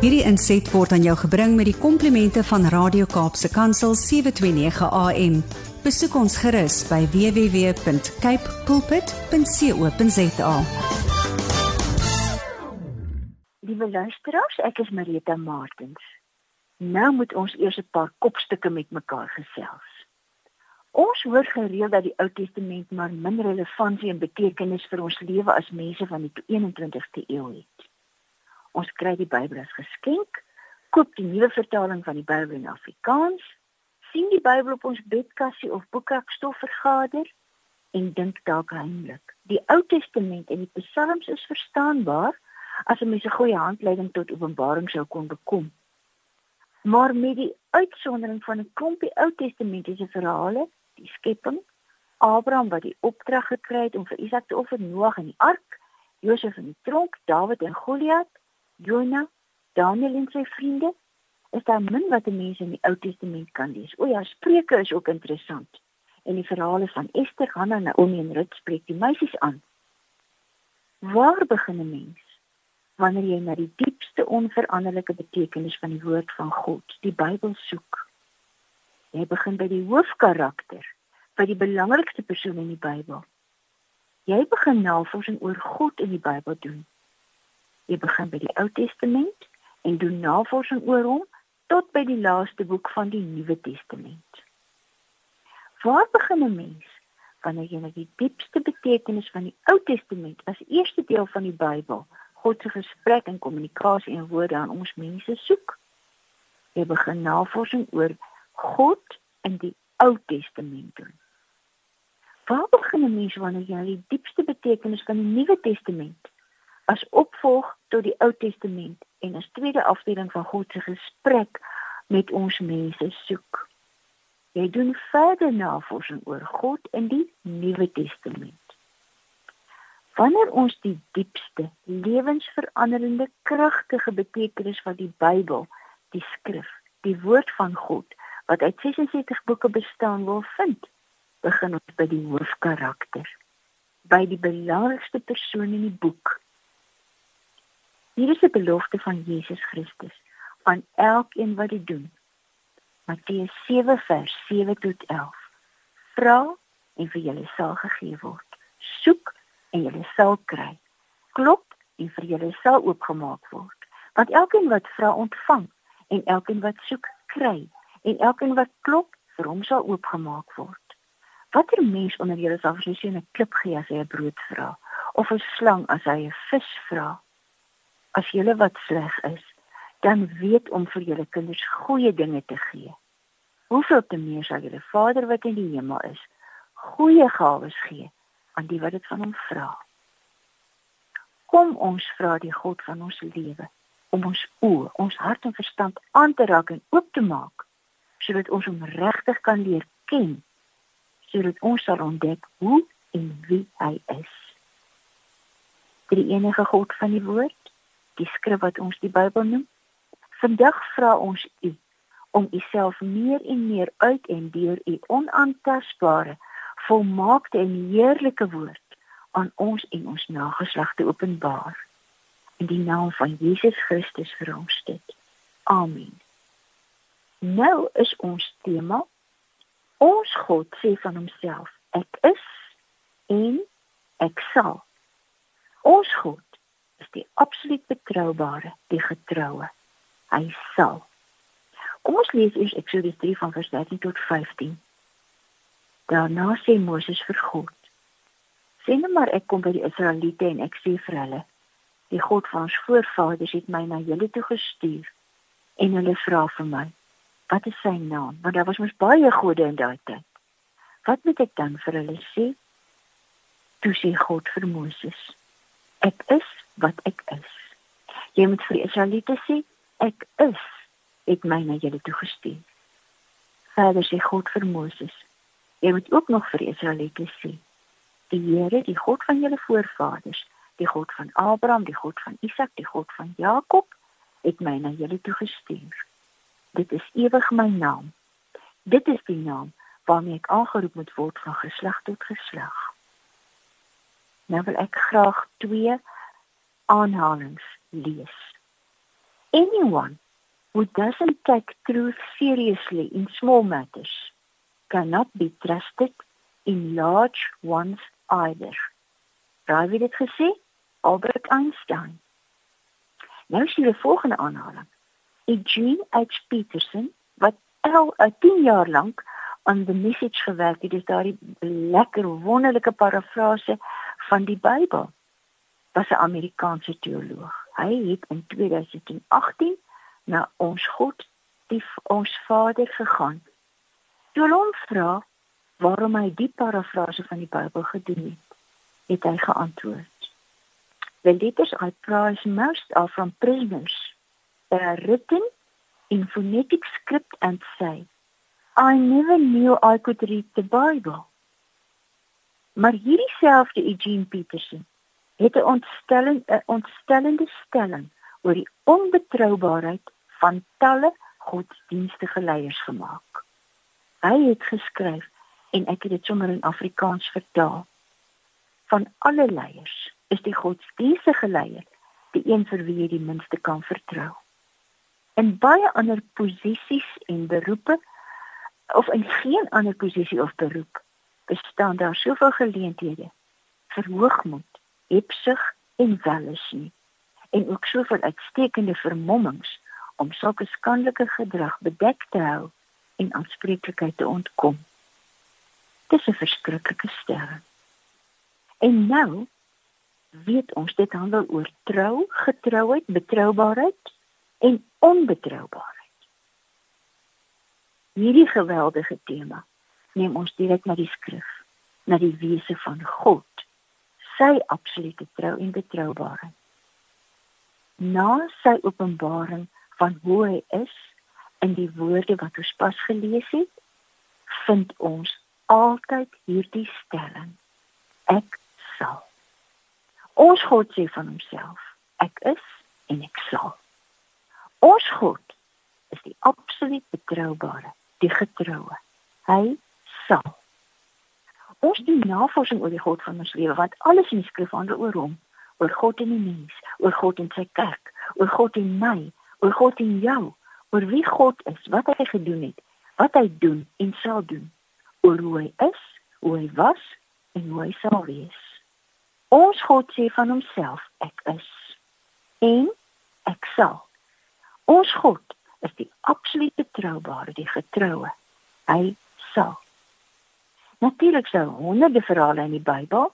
Hierdie inset word aan jou gebring met die komplimente van Radio Kaapse Kansel 729 AM. Besoek ons gerus by www.cape pulpit.co.za. Liewe luisteraars, ek is Marita Martins. Nou moet ons eers 'n paar kopstukke met mekaar gesels. Ons hoor gereeld dat die Ou Testament maar min relevantie en betekenis vir ons lewe as mense van die 21ste eeu het. Ons kry die Bybel as geskenk, koop die nuwe vertaling van die Bybel in Afrikaans, sien die Bybel op ons bedkassie of boekrakstof vergader en dink dalk heimlik. Die Ou Testament en die Psalms is verstaanbaar as 'n mens 'n goeie handleiding tot Openbaring sou kon bekom. Maar met die uitsondering van 'n klompie Ou Testamentiese verhale, die skepping, Abraham wat die opdrag gekry het om vir Isak te offer, Noag in die ark, Josef in die tronk, Dawid en Goliat, Jona, Daniel en sy vriende, is daar min wat mense in die Ou Testament kan lees. O ja, Spreuke is ook interessant. En die verhale van Ester, Hanna, Naomi en Rut spreek die meisies aan. Waar begin 'n mens? Wanneer jy na die diepste onveranderlike betekenis van die woord van God, die Bybel soek. Jy begin by die hoofkarakter, by die belangrikste persoon in die Bybel. Jy begin navorsing oor God in die Bybel doen. Jy begin by die Ou Testament en doen navorsing oor hom tot by die laaste boek van die Nuwe Testament. Waar begin 'n mens wanneer jy na die diepste betekenis van die Ou Testament as eerste deel van die Bybel, God se gesprek en kommunikasie en woorde aan ons mense soek? Jy begin navorsing oor God in die Ou Testament doen. Waar begin 'n mens wanneer jy na die diepste betekenis van die Nuwe Testament as opvolg tot die Ou Testament en as tweede afdeling van God se gesprek met ons mense soek. Jy doen verder navorsing oor God in die Nuwe Testament. Wanneer ons die diepste, lewensveranderende, kragtige betekenis van die Bybel, die skrif, die woord van God wat uit 76 boeke bestaan wil vind, begin ons by die hoofkarakter, by die belangrikste persoon in die boek, Hier is 'n belofte van Jesus Christus aan elkeen wat dit doen. Matteus 7 vers 7 tot 11. Vra en vir julle sal gegee word. Soek en julle sal kry. Klop en vir julle sal oopgemaak word. Want elkeen wat vra ontvang en elkeen wat soek kry en elkeen wat klop vir hom sal oopgemaak word. Watter mens onder julle sal vir sy seun 'n klip gee as hy 'n brood vra of 'n slang as hy 'n vis vra? As julle wat sleg is, dan weet om vir julle kinders goeie dinge te gee. Hoeveel te meer sal julle Vader wat in die hemel is, goeie gawes gee aan die wat dit van hom vra. Kom ons vra die God van ons lewe om ons oë, ons hart en verstand aan te raak en oop te maak sodat ons hom regtig kan leer ken, sodat ons sal ontdek hoe en wie hy is. Die enige God van die woord die skrif wat ons die Bybel noem. Vandag vra ons u om u self meer en meer uit en deur u onaantastbare, volmaakte en heerlike woord aan ons en ons nageslag te openbaar. In die naam van Jesus Christus vir ons dit. Amen. Nou is ons tema Ons God sê van homself: Ek is en ek sal. Ons God is die absoluut betroubare, die getroue. Hy sal. Kom ons lees eers Eksodus 3 van vers 13 tot 15. Daarna sê Moses vir God: "Sê net maar ek kom by die Israeliete en ek sê vir hulle: Die God van ons voorvaders het my na julle toe gestuur en hulle vra vir my: Wat is sy naam? Want daar was mos baie gode in daai tyd. Wat moet ek dan vir hulle sê?" Toe sê God vir Moses: Ek is wat ek is. Jy moet vir Israeliete sê, ek is het my na julle toe gestuur. Verder sê God vir Moses, jy moet ook nog vir Israeliete sê, die Here, die God van julle voorvaders, die God van Abraham, die God van Isak, die God van Jakob, het my na julle toe gestuur. Dit is ewig my naam. Dit is die naam waarmee ek aangeroep moet word van geslag tot geslag. Nou wil ek graag twee aanhalings lees. Anyone who doesn't take truth seriously in small matters cannot be trusted in large ones either. Raai wie dit gesê? Albert Einstein. Nou sien we volgende aanhaling. Eugene H. Peterson wat al 10 uh, jaar lank aan die message gewerk het, dis daardie lekker wonderlike parafrase van die Bybel. Was 'n Amerikaanse teoloog. Hy het in 2018 na ons God, die ons Vader gegaan. Toe hom vra waarom hy die parafrase van die Bybel gedoen het, het hy geantwoord: "The letters I prize most are from prisoners. They are written in phonetic script and say, I never knew I could read the Bible." Maar hierdie selfde Eugene Peterson het 'n ontstelling 'n ontstellende stelling oor die onbetroubaarheid van talle godsdienstige leiers gemaak. Hy het geskryf en ek het dit sommer in Afrikaans vertaal. Van alle leiers is die godsdienstige leier die een vir wie jy die minste kan vertrou. In baie ander posisies en beroepe of in geen ander posisie of beroep bestaan daar soveel geleenthede vir hoogmoed, hebsug en welis nie en ook soveel uitstekende vermommings om sulke skandelike gedrag bedek te hou en aanspreeklikheid te ontkom. Dis 'n verskriklike stelling. En nou weet ons dit handel oor trou, getrouheid, betroubaarheid en onbetroubaarheid. Hierdie geweldige tema neem ons direk na die skrif, na die wese van God, sy absolute trou en betroubaarheid. Na sy openbaring van hoe hy is in die woorde wat ons pas gelees het, vind ons altyd hierdie stelling: Ek sal. Ons God sê van homself: Ek is en ek sal. Ons God is die absoluut betroubare, die getroue. Hy sal. Ons doen navorsing oor die God van ons lewe want alles in die skrif handel oor hom, oor God en die mens, oor God en sy kerk, oor God en my, oor God en jou, oor wie God is, wat hy gedoen het, wat hy doen en sal doen, oor hoe hy is, hoe hy was en hoe hy sal wees. Ons God sê van homself, ek is en ek sal. Ons God is die absoluut betroubare, die getroue. Hy sal. Natuurlik sou honderde verhale in die Bybel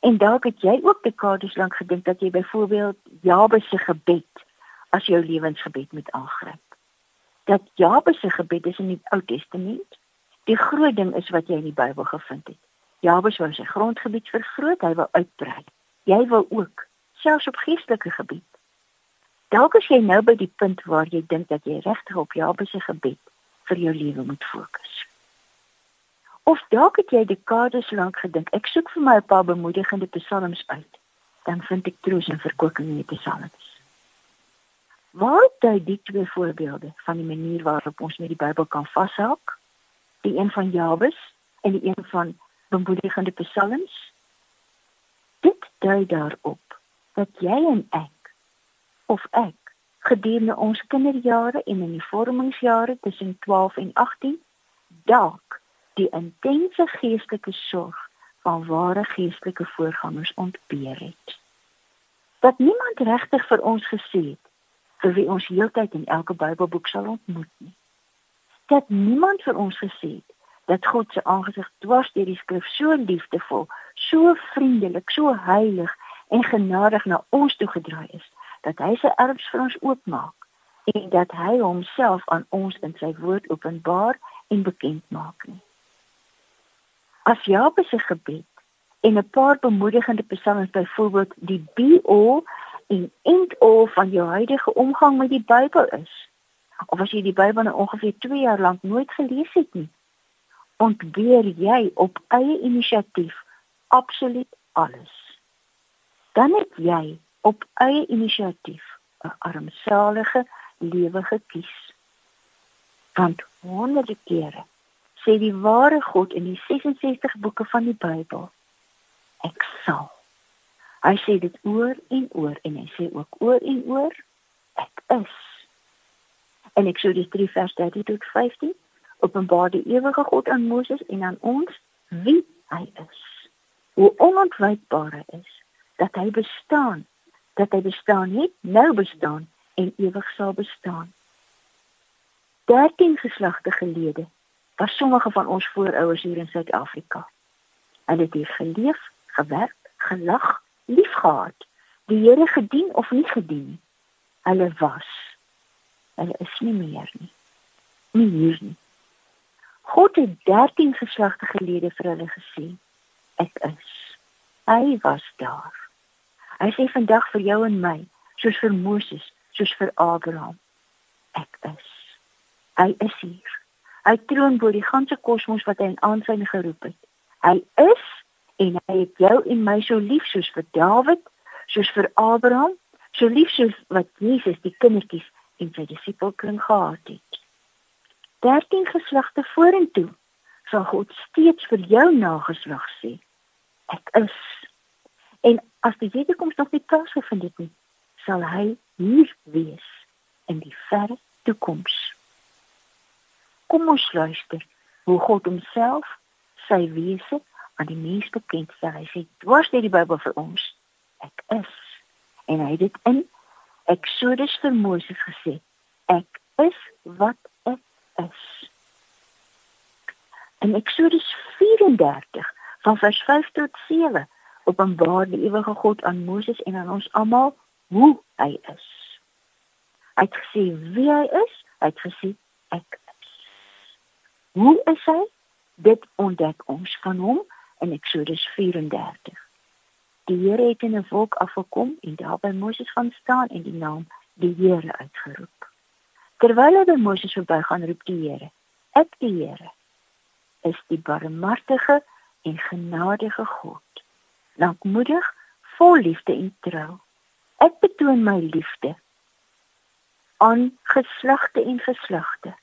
en dalk het jy ook dekades lank gedink dat jy byvoorbeeld Jabes se gebed as jou lewensgebed moet aangryp. Dat Jabes se gebed is in die Ou Testament. Die groot ding is wat jy in die Bybel gevind het. Jabes wou sy grondgebied vergroot, hy wou uitbrei. Jy wil ook, selfs op geestelike gebied. Dalk as jy nou by die punt waar jy dink dat jy regtig op Jabes se gebed vir jou lewe moet fokus. Of dalk het jy dekades lank gedink, ek soek vir my 'n paar bemoedigende psalms uit, dan vind ek troos en verkwikking in die psalms. Waar dui die twee voorbeelde van die manier waarop ons met die Bybel kan vashou? Die een van Jabes en die een van bemoedigende psalms. Dit dui daarop dat jy en ek of ek gedurende ons kinderjare en in die vormingsjare tussen 12 en 18 dalk die intense geestelike sorg van ware geestelike voorgangers ontbeer het. Dat niemand regtig vir ons gesê het vir wie ons heeltyd in elke Bybelboek sal ontmoet nie. Dat niemand vir ons gesê het dat God se aangesig dwars deur die skrif so liefdevol, so vriendelik, so heilig en genadig na ons toe gedraai is dat hy sy arms vir ons oopmaak en dat hy homself aan ons in sy woord openbaar en bekend maak nie. As Jabes se gebed en 'n paar bemoedigende psalms byvoorbeeld die be all en end all van jou huidige omgang met die Bybel is. Of as jy die Bybel nou ongeveer 2 jaar lank nooit gelees het nie, ontbeer jy op eie inisiatief absoluut alles. Dan het jy op eie inisiatief 'n armsalige lewe gekies. Want honderde kere sê die ware God in die 66 boeke van die Bybel, ek sal Hy sê dit oor en oor en hy sê ook oor en oor ek is In Eksodus 3 vers 13 tot 15 openbaar die ewige God aan Moses en aan ons wie hy is. Hoe onontwijkbaar hy is dat hy bestaan, dat hy bestaan het, nou bestaan en ewig sal bestaan. 13 geslagte gelede was sommige van ons voorouers hier in Suid-Afrika. Hulle het hier geleef, gewerk, gelag, liefgehad, die Here gedien of nie gedien. Hulle was. Hulle is nie meer nie. Nie hier nie. God het 13 geslagte gelede vir hulle gesê, ek is. Hy was daar. Hy sê vandag vir jou en my, soos vir Moses, soos vir Abraham, ek is. Hy is hier. Hy troon bo die ganse kosmos wat hy in aansyn geroep het. Hy is en hy het jou en my so lief soos vir Dawid, soos vir Abraham, so lief soos wat Jesus die kindertjies in sy disipelkring gehad het. 13 geslagte vorentoe sal God steeds vir jou nageslag sê ek is en as die wederkoms nog nie plaasgevind het nie sal hy hier wees in die verre toekoms kom ons luister hoe God homself sy wese aan die mens bekend stel hy sê dwars deur die Bybel vir ons ek is en hy het dit in Exodus vir Moses gesê ek is wat is. In Eksodus 34 van vers 5 tot 7 openbaar die ewige God aan Moses en aan ons almal hoe hy is. Hy het gesê wie hy is, hy het gesê ek. Hoe is hy? Dit ontdek ons van hom in Eksodus 34. Die Here het in 'n wolk afgekom en daar by Moses gaan staan en die naam die Here uitgeroep. Terwyl hy by Moses verbygaan, roep die Here: "Ek die Here is die barmhartige en genadige God, lankmoedig, vol liefde en trou. Ek betoon my liefde aan geslagte en geslagte.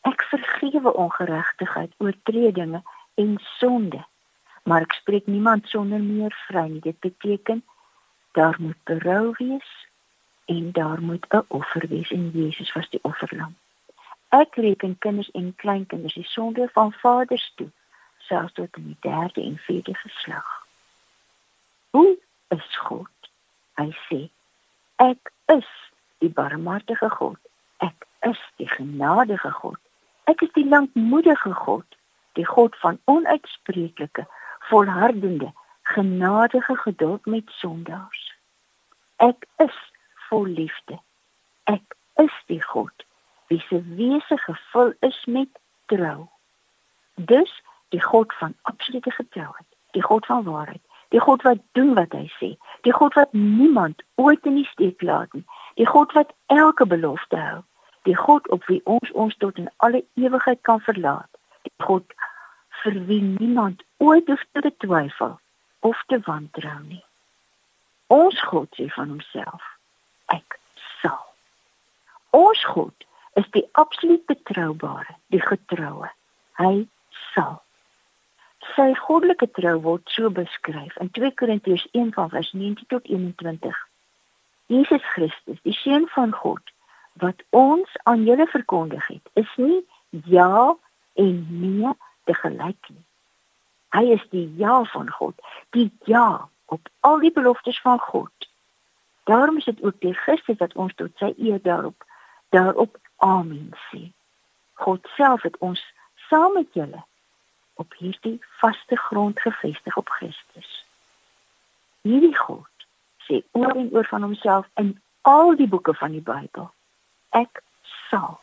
Ek vergewe ongeregtigheid, oortredinge en sonde, maar ek spreek niemand sonder meer vry nie. Dit beteken daar moet berou wees." en daar moet 'n offer wees en Jesus was die offerlam. Ek reken kinders en kleinkinders die sonde van vaders toe, selfs tot in die derde en vierde geslag. Hoe is God? Hy sê, ek is die barmhartige God. Ek is die genadige God. Ek is die lankmoedige God, die God van onuitspreeklike, volhardende, genadige geduld met sondaars. Ek is vol liefde. Ek is die God wie se wese gevul is met trou. Dus die God van absolute getrouheid, die God van waarheid, die God wat doen wat hy sê, die God wat niemand ooit in die steek laat nie, die God wat elke belofte hou, die God op wie ons ons tot in alle ewigheid kan verlaat, die God vir wie niemand ooit hoef te twyfel of te wantrou nie. Ons God sê van homself ek sal. Ons God is die absoluut betroubare, die getroue. Hy sal. Sy goddelike trou word so beskryf in 2 Korintiërs 1:19 tot 21. Jesus Christus, die seun van God, wat ons aan julle verkondig het, is nie ja en nee te gelyk nie. Hy is die ja van God, die ja op al die beloftes van God Daarom is dit ook die Christus wat ons tot sy eer daarop daarop amen sê. God self het ons saam met julle op hierdie vaste grond gevestig op Christus. Hierdie God sê oor en oor van homself in al die boeke van die Bybel. Ek sal.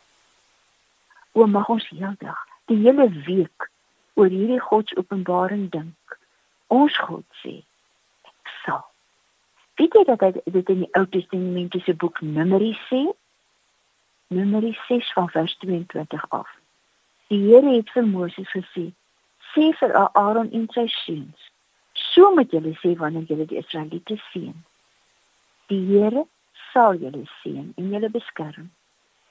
O mag ons heeldag, die hele week oor hierdie God se openbaring dink. Ons God sê ek sal. Weet jy dat dit in die Ou Testamentiese boek Numeri sê? Numeri 6 van vers 22 af. Die Here het vir Moses gesê: "Sê vir Aaron en sy seuns: So moet julle sê wanneer julle die Israeliete sien. Die Here sal julle sien en julle beskerm.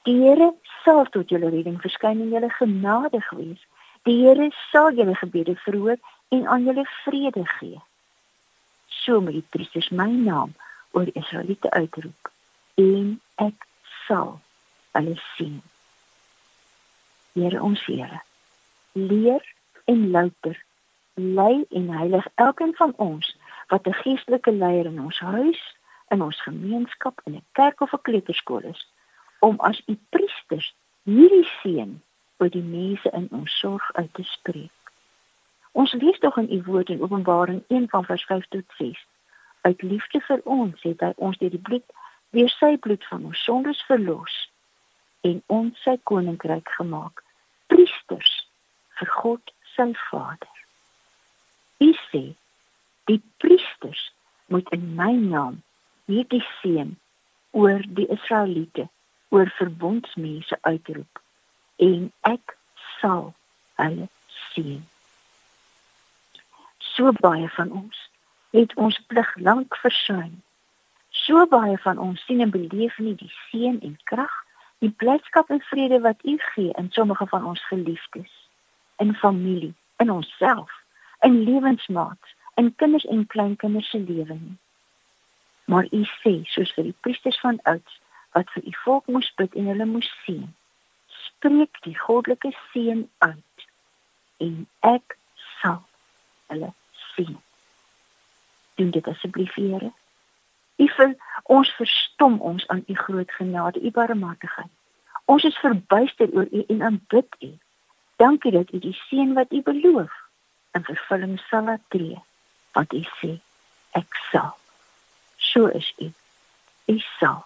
Die Here sal tot julle redding verskyn en julle genadig wees. Die Here sal julle gebede verhoor en aan julle vrede gee." so met die priesters my naam oor Israeliete uitroep en ek sal hulle sien Here ons Here, leer en louter, lei en heilig elkeen van ons wat 'n geestelike leier in ons huis, in ons gemeenskap, in 'n kerk of 'n kleuterskool is, om as u priesters hierdie seën oor die mense in ons sorg uit te spreek. Ons lees tog in u woord in Openbaring 1 van vers 5 tot 6. Uit liefde vir ons het hy ons deur die bloed, deur sy bloed van ons sondes verlos en ons sy koninkryk gemaak priesters vir God sy Vader. U sê die priesters moet in my naam hierdie seën oor die Israeliete, oor verbondsmense uitroep en ek sal hulle seën. So baie van ons het ons plig lank versuim. So baie van ons sien en beleef nie die seën en krag die blydskap en vrede wat U gee in sommige van ons geliefdes, in familie, in onsself, in lewensmaats, in kinders en kleinkinders se lewe nie. Maar U sê, soos vir die priesters van ouds wat vir U volk moes bid en hulle moes sien, spreek die goddelike seën uit en ek sal hulle sien. Doen dit asseblief, Here. U vir ons verstom ons aan u groot genade, u barmhartigheid. Ons is verbuister oor u en aanbid u. Dankie dat u die seën wat u beloof in vervulling sal laat tree. Want u sê ek sal. So is u. U sal.